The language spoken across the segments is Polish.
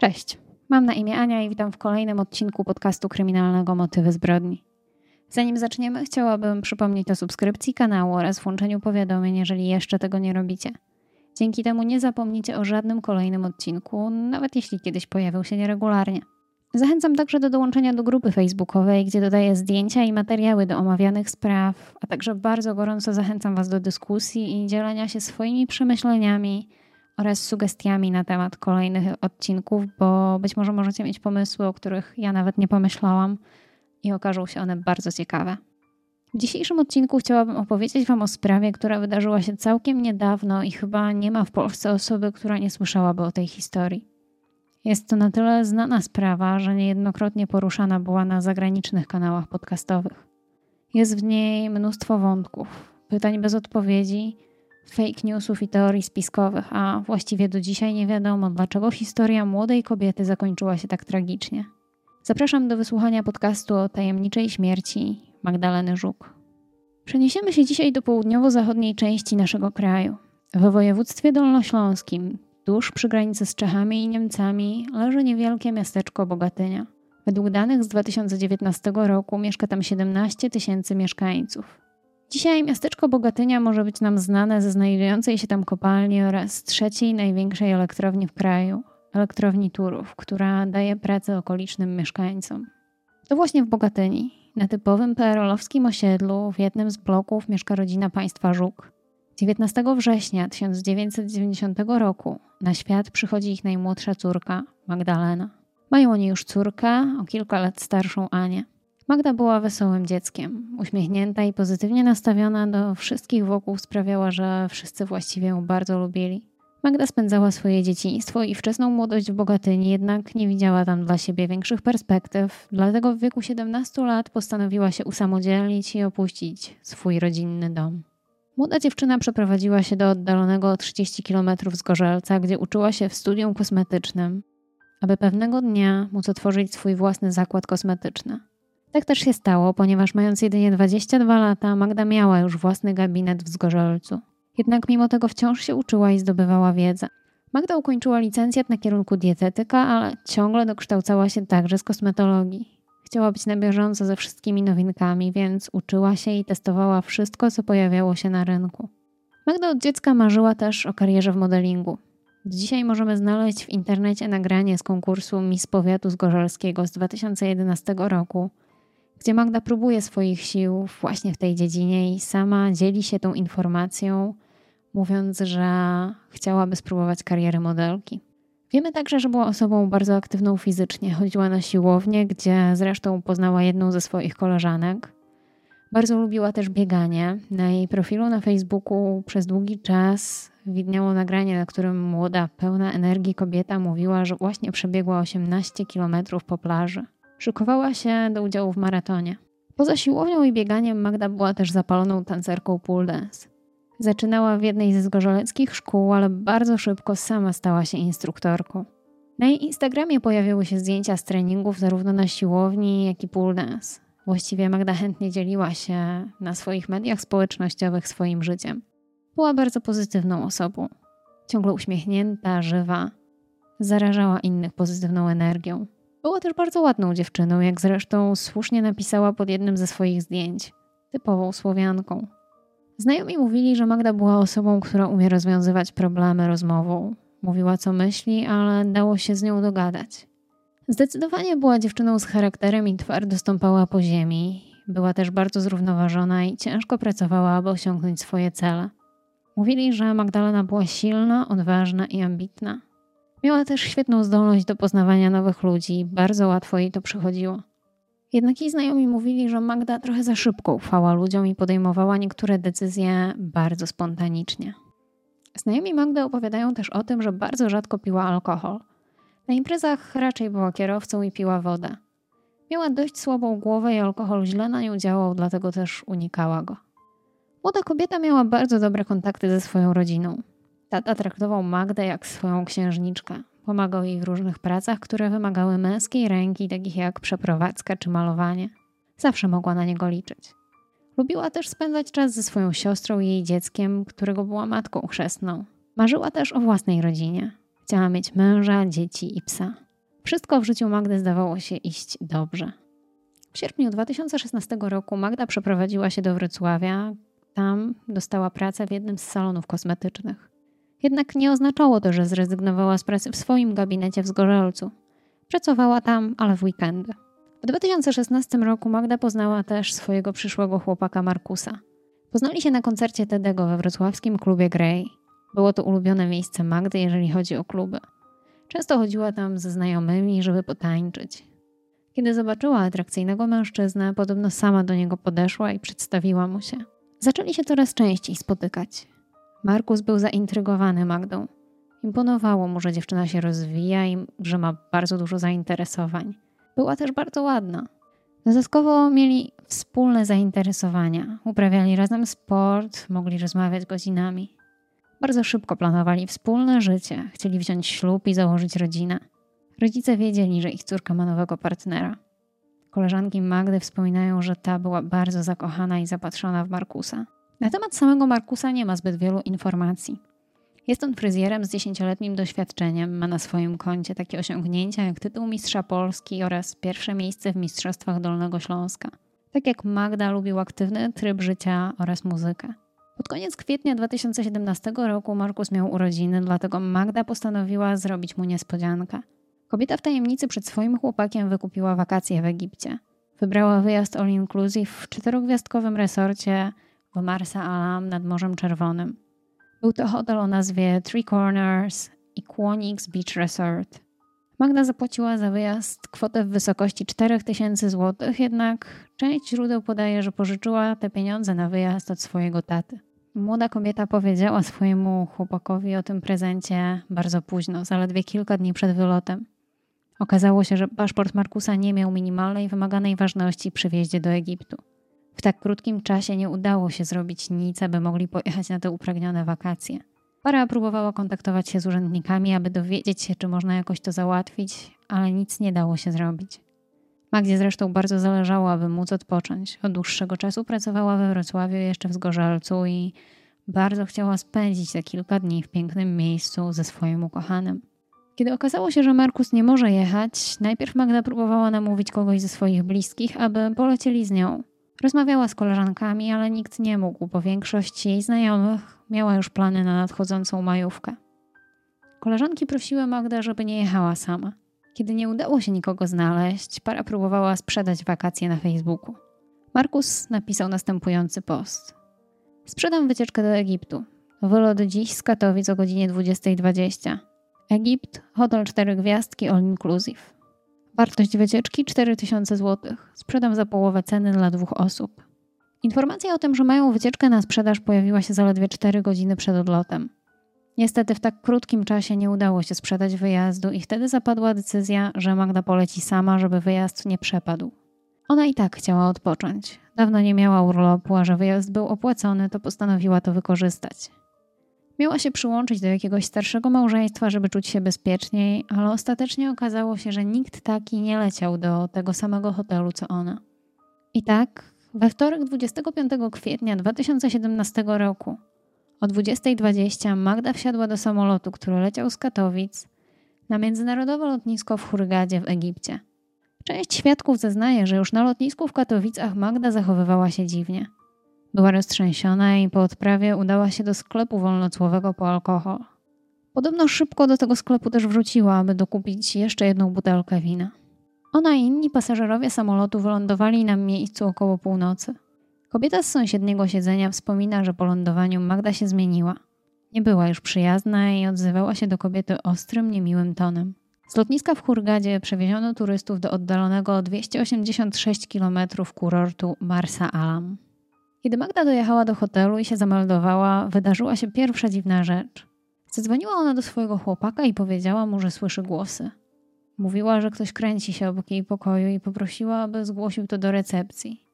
Cześć, mam na imię Ania i witam w kolejnym odcinku podcastu kryminalnego Motywy zbrodni. Zanim zaczniemy, chciałabym przypomnieć o subskrypcji kanału oraz włączeniu powiadomień, jeżeli jeszcze tego nie robicie. Dzięki temu nie zapomnicie o żadnym kolejnym odcinku, nawet jeśli kiedyś pojawił się nieregularnie. Zachęcam także do dołączenia do grupy facebookowej, gdzie dodaję zdjęcia i materiały do omawianych spraw, a także bardzo gorąco zachęcam Was do dyskusji i dzielenia się swoimi przemyśleniami oraz sugestiami na temat kolejnych odcinków, bo być może możecie mieć pomysły, o których ja nawet nie pomyślałam i okażą się one bardzo ciekawe. W dzisiejszym odcinku chciałabym opowiedzieć Wam o sprawie, która wydarzyła się całkiem niedawno i chyba nie ma w Polsce osoby, która nie słyszałaby o tej historii. Jest to na tyle znana sprawa, że niejednokrotnie poruszana była na zagranicznych kanałach podcastowych. Jest w niej mnóstwo wątków, pytań bez odpowiedzi, fake newsów i teorii spiskowych, a właściwie do dzisiaj nie wiadomo, dlaczego historia młodej kobiety zakończyła się tak tragicznie. Zapraszam do wysłuchania podcastu o tajemniczej śmierci Magdaleny Żuk. Przeniesiemy się dzisiaj do południowo-zachodniej części naszego kraju. W województwie dolnośląskim, tuż przy granicy z Czechami i Niemcami, leży niewielkie miasteczko Bogatynia. Według danych z 2019 roku mieszka tam 17 tysięcy mieszkańców. Dzisiaj miasteczko Bogatynia może być nam znane ze znajdującej się tam kopalni oraz trzeciej największej elektrowni w kraju, elektrowni Turów, która daje pracę okolicznym mieszkańcom. To właśnie w Bogatyni, na typowym PRL-owskim osiedlu, w jednym z bloków mieszka rodzina państwa Żuk. 19 września 1990 roku na świat przychodzi ich najmłodsza córka, Magdalena. Mają oni już córkę, o kilka lat starszą Anię. Magda była wesołym dzieckiem, uśmiechnięta i pozytywnie nastawiona do wszystkich wokół sprawiała, że wszyscy właściwie ją bardzo lubili. Magda spędzała swoje dzieciństwo i wczesną młodość w Bogatyni, jednak nie widziała tam dla siebie większych perspektyw, dlatego w wieku 17 lat postanowiła się usamodzielnić i opuścić swój rodzinny dom. Młoda dziewczyna przeprowadziła się do oddalonego o 30 km z Gorzelca, gdzie uczyła się w studium kosmetycznym, aby pewnego dnia móc otworzyć swój własny zakład kosmetyczny. Tak też się stało, ponieważ mając jedynie 22 lata, Magda miała już własny gabinet w Zgorzelcu. Jednak mimo tego wciąż się uczyła i zdobywała wiedzę. Magda ukończyła licencjat na kierunku dietetyka, ale ciągle dokształcała się także z kosmetologii. Chciała być na bieżąco ze wszystkimi nowinkami, więc uczyła się i testowała wszystko, co pojawiało się na rynku. Magda od dziecka marzyła też o karierze w modelingu. Dzisiaj możemy znaleźć w internecie nagranie z konkursu Miss Powiatu Zgorzelskiego z 2011 roku, gdzie Magda próbuje swoich sił właśnie w tej dziedzinie i sama dzieli się tą informacją, mówiąc, że chciałaby spróbować kariery modelki. Wiemy także, że była osobą bardzo aktywną fizycznie. Chodziła na siłownię, gdzie zresztą poznała jedną ze swoich koleżanek. Bardzo lubiła też bieganie. Na jej profilu na Facebooku przez długi czas widniało nagranie, na którym młoda, pełna energii kobieta mówiła, że właśnie przebiegła 18 km po plaży. Szykowała się do udziału w maratonie. Poza siłownią i bieganiem Magda była też zapaloną tancerką pole dance. Zaczynała w jednej ze zgorzoleckich szkół, ale bardzo szybko sama stała się instruktorką. Na jej Instagramie pojawiły się zdjęcia z treningów zarówno na siłowni, jak i pole dance. Właściwie Magda chętnie dzieliła się na swoich mediach społecznościowych swoim życiem. Była bardzo pozytywną osobą. Ciągle uśmiechnięta, żywa. Zarażała innych pozytywną energią. Była też bardzo ładną dziewczyną, jak zresztą słusznie napisała pod jednym ze swoich zdjęć. Typową Słowianką. Znajomi mówili, że Magda była osobą, która umie rozwiązywać problemy rozmową. Mówiła co myśli, ale dało się z nią dogadać. Zdecydowanie była dziewczyną z charakterem i twardo stąpała po ziemi. Była też bardzo zrównoważona i ciężko pracowała, aby osiągnąć swoje cele. Mówili, że Magdalena była silna, odważna i ambitna. Miała też świetną zdolność do poznawania nowych ludzi, bardzo łatwo jej to przychodziło. Jednak jej znajomi mówili, że Magda trochę za szybko ufała ludziom i podejmowała niektóre decyzje bardzo spontanicznie. Znajomi Magdy opowiadają też o tym, że bardzo rzadko piła alkohol. Na imprezach raczej była kierowcą i piła wodę. Miała dość słabą głowę i alkohol źle na nią działał, dlatego też unikała go. Młoda kobieta miała bardzo dobre kontakty ze swoją rodziną. Tata traktował Magdę jak swoją księżniczkę. Pomagał jej w różnych pracach, które wymagały męskiej ręki, takich jak przeprowadzka czy malowanie. Zawsze mogła na niego liczyć. Lubiła też spędzać czas ze swoją siostrą i jej dzieckiem, którego była matką chrzestną. Marzyła też o własnej rodzinie. Chciała mieć męża, dzieci i psa. Wszystko w życiu Magdy zdawało się iść dobrze. W sierpniu 2016 roku Magda przeprowadziła się do Wrocławia. Tam dostała pracę w jednym z salonów kosmetycznych. Jednak nie oznaczało to, że zrezygnowała z pracy w swoim gabinecie w Zgorzelcu. Pracowała tam, ale w weekendy. W 2016 roku Magda poznała też swojego przyszłego chłopaka Markusa. Poznali się na koncercie Tedego we wrocławskim klubie Grey. Było to ulubione miejsce Magdy, jeżeli chodzi o kluby. Często chodziła tam ze znajomymi, żeby potańczyć. Kiedy zobaczyła atrakcyjnego mężczyznę, podobno sama do niego podeszła i przedstawiła mu się. Zaczęli się coraz częściej spotykać. Markus był zaintrygowany Magdą. Imponowało mu, że dziewczyna się rozwija i że ma bardzo dużo zainteresowań. Była też bardzo ładna. Dodatkowo mieli wspólne zainteresowania. Uprawiali razem sport, mogli rozmawiać godzinami. Bardzo szybko planowali wspólne życie, chcieli wziąć ślub i założyć rodzinę. Rodzice wiedzieli, że ich córka ma nowego partnera. Koleżanki Magdy wspominają, że ta była bardzo zakochana i zapatrzona w Markusa. Na temat samego Markusa nie ma zbyt wielu informacji. Jest on fryzjerem z dziesięcioletnim doświadczeniem, ma na swoim koncie takie osiągnięcia jak tytuł Mistrza Polski oraz pierwsze miejsce w Mistrzostwach Dolnego Śląska. Tak jak Magda lubił aktywny tryb życia oraz muzykę. Pod koniec kwietnia 2017 roku Markus miał urodziny, dlatego Magda postanowiła zrobić mu niespodziankę. Kobieta w tajemnicy przed swoim chłopakiem wykupiła wakacje w Egipcie. Wybrała wyjazd all inclusive w czterogwiazdkowym resorcie w Marsa Alam nad Morzem Czerwonym. Był to hotel o nazwie Three Corners i Quonix Beach Resort. Magda zapłaciła za wyjazd kwotę w wysokości 4000 zł, jednak część źródeł podaje, że pożyczyła te pieniądze na wyjazd od swojego taty. Młoda kobieta powiedziała swojemu chłopakowi o tym prezencie bardzo późno, zaledwie kilka dni przed wylotem. Okazało się, że paszport Markusa nie miał minimalnej wymaganej ważności przy wjeździe do Egiptu. W tak krótkim czasie nie udało się zrobić nic, aby mogli pojechać na te upragnione wakacje. Para próbowała kontaktować się z urzędnikami, aby dowiedzieć się, czy można jakoś to załatwić, ale nic nie dało się zrobić. Magdzie zresztą bardzo zależało, aby móc odpocząć. Od dłuższego czasu pracowała we Wrocławiu, jeszcze w Zgorzelcu i bardzo chciała spędzić te kilka dni w pięknym miejscu ze swoim ukochanym. Kiedy okazało się, że Markus nie może jechać, najpierw Magda próbowała namówić kogoś ze swoich bliskich, aby polecieli z nią. Rozmawiała z koleżankami, ale nikt nie mógł, bo większość jej znajomych miała już plany na nadchodzącą majówkę. Koleżanki prosiły Magdę, żeby nie jechała sama. Kiedy nie udało się nikogo znaleźć, para próbowała sprzedać wakacje na Facebooku. Markus napisał następujący post. Sprzedam wycieczkę do Egiptu. Wylot dziś z Katowic o godzinie 20.20. Egipt, hotel 4 gwiazdki all inclusive. Wartość wycieczki 4000 zł. Sprzedam za połowę ceny dla dwóch osób. Informacja o tym, że mają wycieczkę na sprzedaż pojawiła się zaledwie 4 godziny przed odlotem. Niestety w tak krótkim czasie nie udało się sprzedać wyjazdu i wtedy zapadła decyzja, że Magda poleci sama, żeby wyjazd nie przepadł. Ona i tak chciała odpocząć. Dawno nie miała urlopu, a że wyjazd był opłacony, to postanowiła to wykorzystać. Miała się przyłączyć do jakiegoś starszego małżeństwa, żeby czuć się bezpieczniej, ale ostatecznie okazało się, że nikt taki nie leciał do tego samego hotelu co ona. I tak, we wtorek 25 kwietnia 2017 roku o 20.20 Magda wsiadła do samolotu, który leciał z Katowic na międzynarodowe lotnisko w Hurgadzie w Egipcie. Część świadków zeznaje, że już na lotnisku w Katowicach Magda zachowywała się dziwnie. Była roztrzęsiona i po odprawie udała się do sklepu wolnocłowego po alkohol. Podobno szybko do tego sklepu też wróciła, aby dokupić jeszcze jedną butelkę wina. Ona i inni pasażerowie samolotu wylądowali na miejscu około północy. Kobieta z sąsiedniego siedzenia wspomina, że po lądowaniu Magda się zmieniła. Nie była już przyjazna i odzywała się do kobiety ostrym, niemiłym tonem. Z lotniska w Hurgadzie przewieziono turystów do oddalonego o 286 km kurortu Marsa Alam. Kiedy Magda dojechała do hotelu i się zameldowała, wydarzyła się pierwsza dziwna rzecz. Zadzwoniła ona do swojego chłopaka i powiedziała mu, że słyszy głosy. Mówiła, że ktoś kręci się obok jej pokoju i poprosiła, aby zgłosił to do recepcji.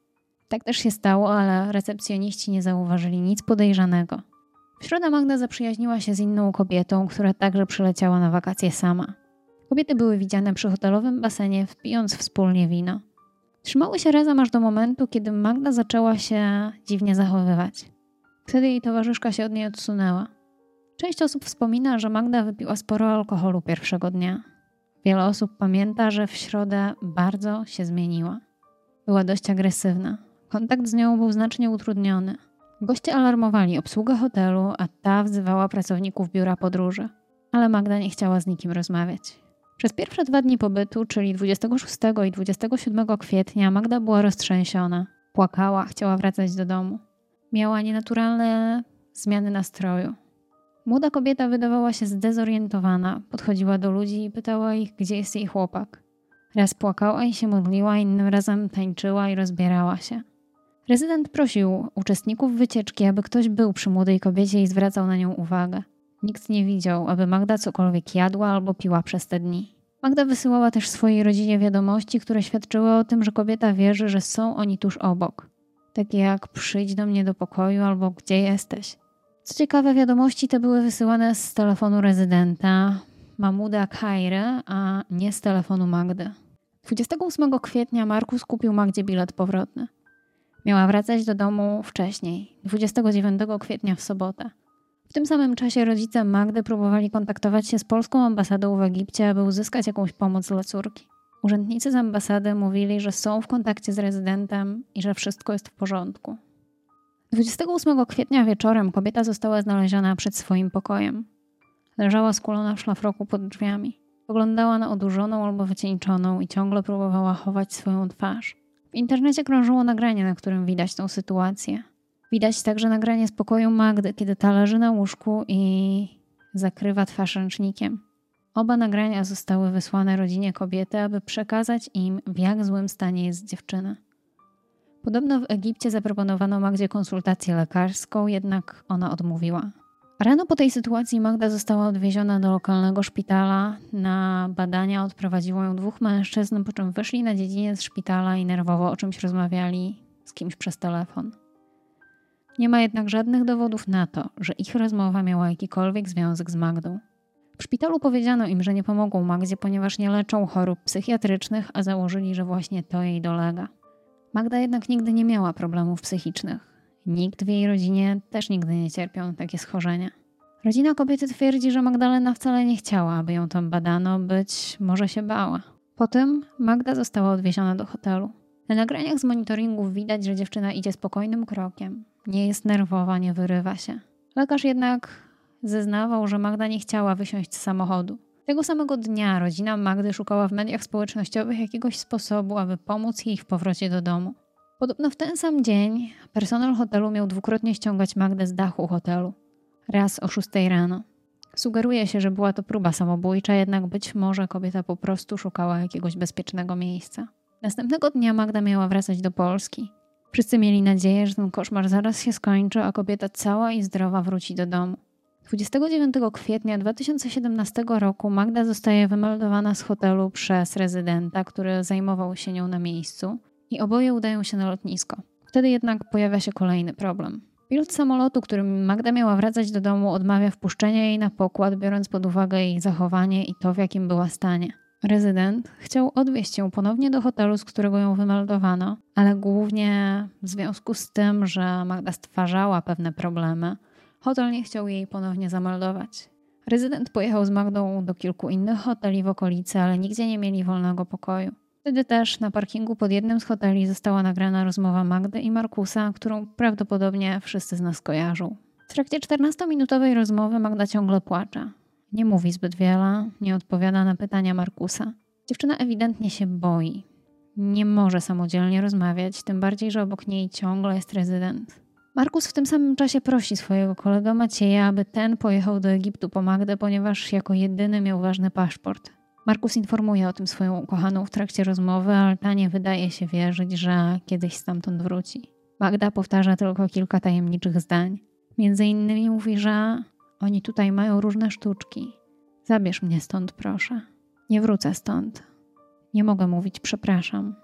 Tak też się stało, ale recepcjoniści nie zauważyli nic podejrzanego. W środę Magda zaprzyjaźniła się z inną kobietą, która także przyleciała na wakacje sama. Kobiety były widziane przy hotelowym basenie, wpijąc wspólnie wino. Trzymały się razem aż do momentu, kiedy Magda zaczęła się dziwnie zachowywać. Wtedy jej towarzyszka się od niej odsunęła. Część osób wspomina, że Magda wypiła sporo alkoholu pierwszego dnia. Wiele osób pamięta, że w środę bardzo się zmieniła. Była dość agresywna. Kontakt z nią był znacznie utrudniony. Goście alarmowali obsługę hotelu, a ta wzywała pracowników biura podróży. Ale Magda nie chciała z nikim rozmawiać. Przez pierwsze dwa dni pobytu, czyli 26 i 27 kwietnia, Magda była roztrzęsiona. Płakała, chciała wracać do domu. Miała nienaturalne zmiany nastroju. Młoda kobieta wydawała się zdezorientowana, podchodziła do ludzi i pytała ich, gdzie jest jej chłopak. Raz płakała i się modliła, innym razem tańczyła i rozbierała się. Rezydent prosił uczestników wycieczki, aby ktoś był przy młodej kobiecie i zwracał na nią uwagę. Nikt nie widział, aby Magda cokolwiek jadła albo piła przez te dni. Magda wysyłała też swojej rodzinie wiadomości, które świadczyły o tym, że kobieta wierzy, że są oni tuż obok. Takie jak przyjdź do mnie do pokoju albo gdzie jesteś. Co ciekawe, wiadomości te były wysyłane z telefonu rezydenta Mamuda Kairy, a nie z telefonu Magdy. 28 kwietnia Markus kupił Magdzie bilet powrotny. Miała wracać do domu wcześniej, 29 kwietnia w sobotę. W tym samym czasie rodzice Magdy próbowali kontaktować się z polską ambasadą w Egipcie, aby uzyskać jakąś pomoc dla córki. Urzędnicy z ambasady mówili, że są w kontakcie z rezydentem i że wszystko jest w porządku. 28 kwietnia wieczorem kobieta została znaleziona przed swoim pokojem. Leżała skulona w szlafroku pod drzwiami. Poglądała na odurzoną albo wycieńczoną i ciągle próbowała chować swoją twarz. W internecie krążyło nagranie, na którym widać tę sytuację. Widać także nagranie z pokoju Magdy, kiedy ta leży na łóżku i zakrywa twarz ręcznikiem. Oba nagrania zostały wysłane rodzinie kobiety, aby przekazać im, w jak złym stanie jest dziewczyna. Podobno w Egipcie zaproponowano Magdzie konsultację lekarską, jednak ona odmówiła. Rano po tej sytuacji Magda została odwieziona do lokalnego szpitala. Na badania odprowadziło ją dwóch mężczyzn, po czym wyszli na dziedziniec szpitala i nerwowo o czymś rozmawiali z kimś przez telefon. Nie ma jednak żadnych dowodów na to, że ich rozmowa miała jakikolwiek związek z Magdą. W szpitalu powiedziano im, że nie pomogą Magdzie, ponieważ nie leczą chorób psychiatrycznych, a założyli, że właśnie to jej dolega. Magda jednak nigdy nie miała problemów psychicznych. Nikt w jej rodzinie też nigdy nie cierpiał na takie schorzenia. Rodzina kobiety twierdzi, że Magdalena wcale nie chciała, aby ją tam badano, być może się bała. Potem Magda została odwieziona do hotelu. Na nagraniach z monitoringu widać, że dziewczyna idzie spokojnym krokiem. Nie jest nerwowa, nie wyrywa się. Lekarz jednak zeznawał, że Magda nie chciała wysiąść z samochodu. Tego samego dnia rodzina Magdy szukała w mediach społecznościowych jakiegoś sposobu, aby pomóc jej w powrocie do domu. Podobno w ten sam dzień personel hotelu miał dwukrotnie ściągać Magdę z dachu hotelu. Raz o 6 rano. Sugeruje się, że była to próba samobójcza, jednak być może kobieta po prostu szukała jakiegoś bezpiecznego miejsca. Następnego dnia Magda miała wracać do Polski. Wszyscy mieli nadzieję, że ten koszmar zaraz się skończy, a kobieta cała i zdrowa wróci do domu. 29 kwietnia 2017 roku Magda zostaje wymeldowana z hotelu przez rezydenta, który zajmował się nią na miejscu i oboje udają się na lotnisko. Wtedy jednak pojawia się kolejny problem. Pilot samolotu, którym Magda miała wracać do domu, odmawia wpuszczenia jej na pokład, biorąc pod uwagę jej zachowanie i to, w jakim była stanie. Rezydent chciał odwieźć ją ponownie do hotelu, z którego ją wymeldowano, ale głównie w związku z tym, że Magda stwarzała pewne problemy, hotel nie chciał jej ponownie zameldować. Rezydent pojechał z Magdą do kilku innych hoteli w okolicy, ale nigdzie nie mieli wolnego pokoju. Wtedy też na parkingu pod jednym z hoteli została nagrana rozmowa Magdy i Markusa, którą prawdopodobnie wszyscy z nas kojarzą. W trakcie 14-minutowej rozmowy Magda ciągle płacze. Nie mówi zbyt wiele, nie odpowiada na pytania Markusa. Dziewczyna ewidentnie się boi. Nie może samodzielnie rozmawiać, tym bardziej, że obok niej ciągle jest rezydent. Markus w tym samym czasie prosi swojego kolegę Macieja, aby ten pojechał do Egiptu po Magdę, ponieważ jako jedyny miał ważny paszport. Markus informuje o tym swoją ukochaną w trakcie rozmowy, ale ta nie wydaje się wierzyć, że kiedyś stamtąd wróci. Magda powtarza tylko kilka tajemniczych zdań. Między innymi mówi, że oni tutaj mają różne sztuczki. Zabierz mnie stąd, proszę. Nie wrócę stąd. Nie mogę mówić przepraszam.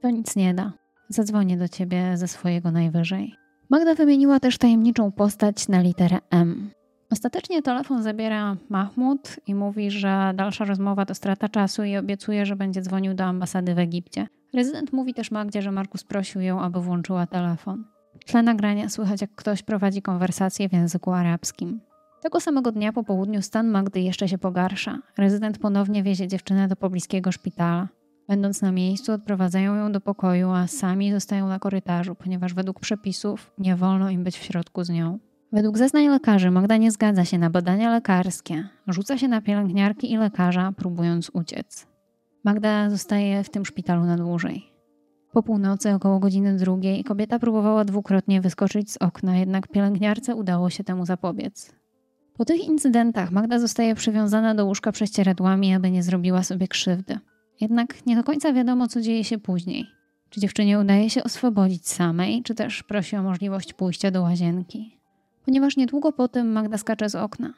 To nic nie da. Zadzwonię do ciebie ze swojego najwyżej. Magda wymieniła też tajemniczą postać na literę M. Ostatecznie telefon zabiera Mahmud i mówi, że dalsza rozmowa to strata czasu i obiecuje, że będzie dzwonił do ambasady w Egipcie. Rezydent mówi też Magdzie, że Markus prosił ją, aby włączyła telefon. W tle nagrania słychać, jak ktoś prowadzi konwersację w języku arabskim. Tego samego dnia po południu stan Magdy jeszcze się pogarsza. Rezydent ponownie wiezie dziewczynę do pobliskiego szpitala. Będąc na miejscu, odprowadzają ją do pokoju, a sami zostają na korytarzu, ponieważ według przepisów nie wolno im być w środku z nią. Według zeznań lekarzy Magda nie zgadza się na badania lekarskie. Rzuca się na pielęgniarki i lekarza, próbując uciec. Magda zostaje w tym szpitalu na dłużej. Po północy, około godziny drugiej, kobieta próbowała dwukrotnie wyskoczyć z okna, jednak pielęgniarce udało się temu zapobiec. Po tych incydentach Magda zostaje przywiązana do łóżka prześcieradłami, aby nie zrobiła sobie krzywdy. Jednak nie do końca wiadomo, co dzieje się później. Czy dziewczynie udaje się oswobodzić samej, czy też prosi o możliwość pójścia do łazienki. Ponieważ niedługo po tym Magda skacze z okna.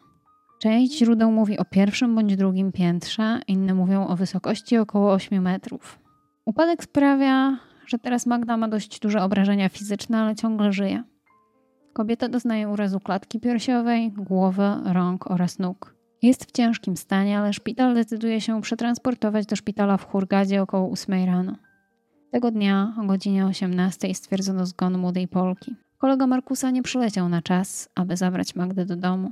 Część źródeł mówi o pierwszym bądź drugim piętrze, inne mówią o wysokości około 8 metrów. Upadek sprawia, że teraz Magda ma dość duże obrażenia fizyczne, ale ciągle żyje. Kobieta doznaje urazu klatki piersiowej, głowy, rąk oraz nóg. Jest w ciężkim stanie, ale szpital decyduje się przetransportować do szpitala w Hurgadzie około 8 rano. Tego dnia o godzinie 18 stwierdzono zgon młodej Polki. Kolega Markusa nie przyleciał na czas, aby zabrać Magdę do domu.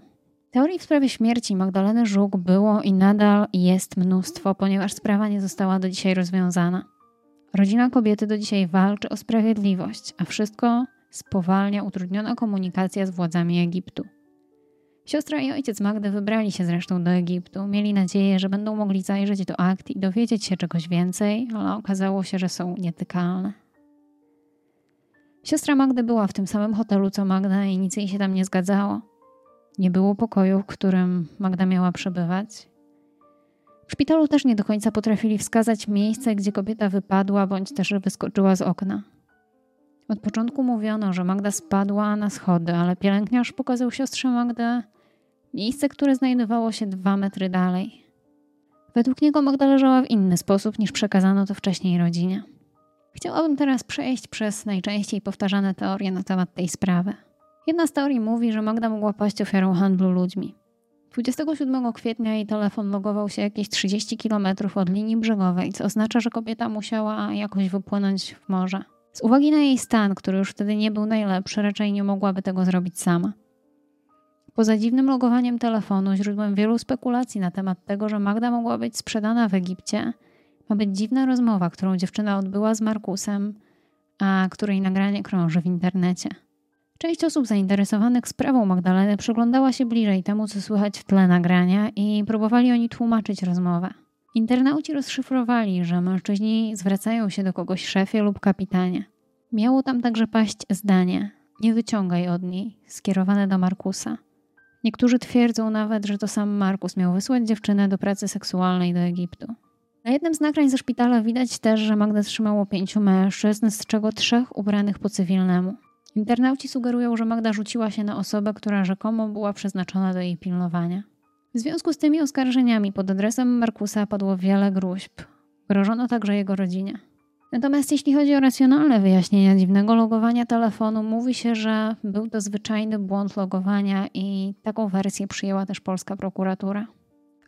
Teorii w sprawie śmierci Magdaleny Żuk było i nadal jest mnóstwo, ponieważ sprawa nie została do dzisiaj rozwiązana. Rodzina kobiety do dzisiaj walczy o sprawiedliwość, a wszystko spowalnia utrudniona komunikacja z władzami Egiptu. Siostra i ojciec Magdy wybrali się zresztą do Egiptu. Mieli nadzieję, że będą mogli zajrzeć do akt i dowiedzieć się czegoś więcej, ale okazało się, że są nietykalne. Siostra Magdy była w tym samym hotelu co Magda i nic jej się tam nie zgadzało. Nie było pokoju, w którym Magda miała przebywać. W szpitalu też nie do końca potrafili wskazać miejsce, gdzie kobieta wypadła bądź też wyskoczyła z okna. Od początku mówiono, że Magda spadła na schody, ale pielęgniarz pokazał siostrze Magdę miejsce, które znajdowało się dwa metry dalej. Według niego Magda leżała w inny sposób niż przekazano to wcześniej rodzinie. Chciałabym teraz przejść przez najczęściej powtarzane teorie na temat tej sprawy. Jedna z teorii mówi, że Magda mogła paść ofiarą handlu ludźmi. 27 kwietnia jej telefon logował się jakieś 30 km od linii brzegowej, co oznacza, że kobieta musiała jakoś wypłynąć w morze. Z uwagi na jej stan, który już wtedy nie był najlepszy, raczej nie mogłaby tego zrobić sama. Poza dziwnym logowaniem telefonu, źródłem wielu spekulacji na temat tego, że Magda mogła być sprzedana w Egipcie, ma być dziwna rozmowa, którą dziewczyna odbyła z Markusem, a której nagranie krąży w internecie. Część osób zainteresowanych sprawą Magdaleny przyglądała się bliżej temu, co słychać w tle nagrania i próbowali oni tłumaczyć rozmowę. Internauci rozszyfrowali, że mężczyźni zwracają się do kogoś szefie lub kapitanie. Miało tam także paść zdanie: Nie wyciągaj od niej, skierowane do Markusa. Niektórzy twierdzą nawet, że to sam Markus miał wysłać dziewczynę do pracy seksualnej do Egiptu. Na jednym z nagrań ze szpitala widać też, że Magda trzymało pięciu mężczyzn, z czego trzech ubranych po cywilnemu. Internauci sugerują, że Magda rzuciła się na osobę, która rzekomo była przeznaczona do jej pilnowania. W związku z tymi oskarżeniami pod adresem Markusa padło wiele gruźb. Grożono także jego rodzinie. Natomiast jeśli chodzi o racjonalne wyjaśnienia dziwnego logowania telefonu, mówi się, że był to zwyczajny błąd logowania i taką wersję przyjęła też polska prokuratura.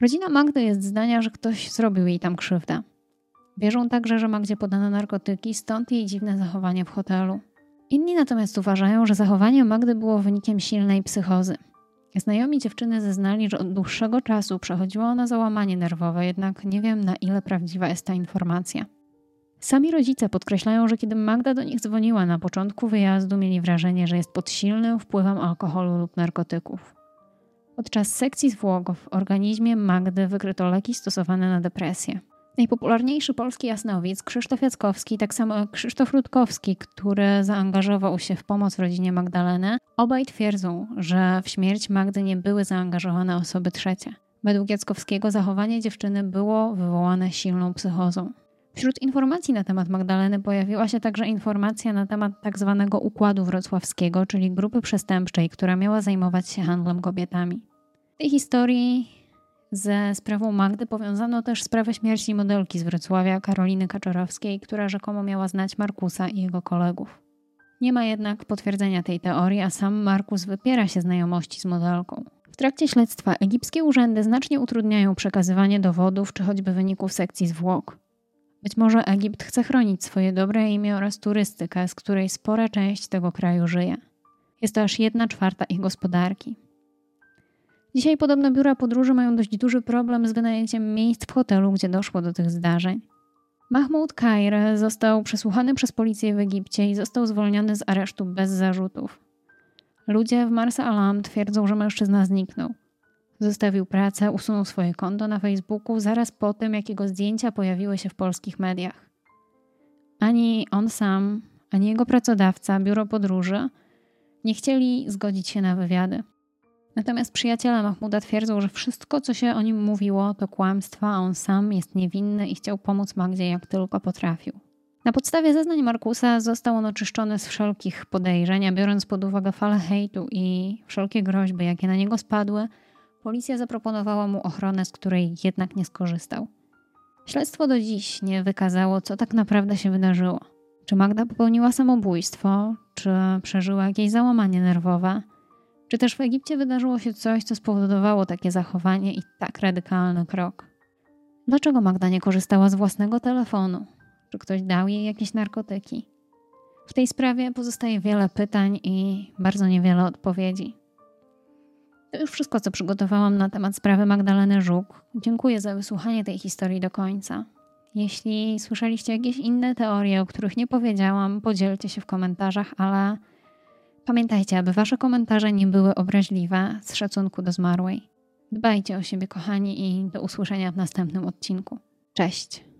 Rodzina Magdy jest zdania, że ktoś zrobił jej tam krzywdę. Wierzą także, że Magdzie podano narkotyki, stąd jej dziwne zachowanie w hotelu. Inni natomiast uważają, że zachowanie Magdy było wynikiem silnej psychozy. Znajomi dziewczyny zeznali, że od dłuższego czasu przechodziła ona załamanie nerwowe, jednak nie wiem na ile prawdziwa jest ta informacja. Sami rodzice podkreślają, że kiedy Magda do nich dzwoniła na początku wyjazdu, mieli wrażenie, że jest pod silnym wpływem alkoholu lub narkotyków. Podczas sekcji zwłok w organizmie Magdy wykryto leki stosowane na depresję. Najpopularniejszy polski jasnowic, Krzysztof Jackowski, tak samo jak Krzysztof Rutkowski, który zaangażował się w pomoc rodzinie Magdaleny, obaj twierdzą, że w śmierć Magdy nie były zaangażowane osoby trzecie. Według Jackowskiego zachowanie dziewczyny było wywołane silną psychozą. Wśród informacji na temat Magdaleny pojawiła się także informacja na temat tzw. Tak układu wrocławskiego, czyli grupy przestępczej, która miała zajmować się handlem kobietami. W tej historii ze sprawą Magdy powiązano też sprawę śmierci modelki z Wrocławia, Karoliny Kaczorowskiej, która rzekomo miała znać Markusa i jego kolegów. Nie ma jednak potwierdzenia tej teorii, a sam Markus wypiera się znajomości z modelką. W trakcie śledztwa egipskie urzędy znacznie utrudniają przekazywanie dowodów czy choćby wyników sekcji zwłok. Być może Egipt chce chronić swoje dobre imię oraz turystykę, z której spora część tego kraju żyje. Jest to aż jedna czwarta ich gospodarki. Dzisiaj podobno biura podróży mają dość duży problem z wynajęciem miejsc w hotelu, gdzie doszło do tych zdarzeń. Mahmoud Kair został przesłuchany przez policję w Egipcie i został zwolniony z aresztu bez zarzutów. Ludzie w Marsa Alam twierdzą, że mężczyzna zniknął. Zostawił pracę, usunął swoje konto na Facebooku zaraz po tym, jak jego zdjęcia pojawiły się w polskich mediach. Ani on sam, ani jego pracodawca, biuro podróży, nie chcieli zgodzić się na wywiady. Natomiast przyjaciele Mahmuda twierdzą, że wszystko, co się o nim mówiło, to kłamstwa, a on sam jest niewinny i chciał pomóc Magdzie jak tylko potrafił. Na podstawie zeznań Markusa został on oczyszczony z wszelkich podejrzeń, a biorąc pod uwagę falę hejtu i wszelkie groźby, jakie na niego spadły, policja zaproponowała mu ochronę, z której jednak nie skorzystał. Śledztwo do dziś nie wykazało, co tak naprawdę się wydarzyło. Czy Magda popełniła samobójstwo, czy przeżyła jakieś załamanie nerwowe, czy też w Egipcie wydarzyło się coś, co spowodowało takie zachowanie i tak radykalny krok. Dlaczego Magda nie korzystała z własnego telefonu? Czy ktoś dał jej jakieś narkotyki? W tej sprawie pozostaje wiele pytań i bardzo niewiele odpowiedzi. To już wszystko, co przygotowałam na temat sprawy Magdaleny Żuk. Dziękuję za wysłuchanie tej historii do końca. Jeśli słyszeliście jakieś inne teorie, o których nie powiedziałam, podzielcie się w komentarzach, ale pamiętajcie, aby wasze komentarze nie były obraźliwe z szacunku do zmarłej. Dbajcie o siebie, kochani, i do usłyszenia w następnym odcinku. Cześć!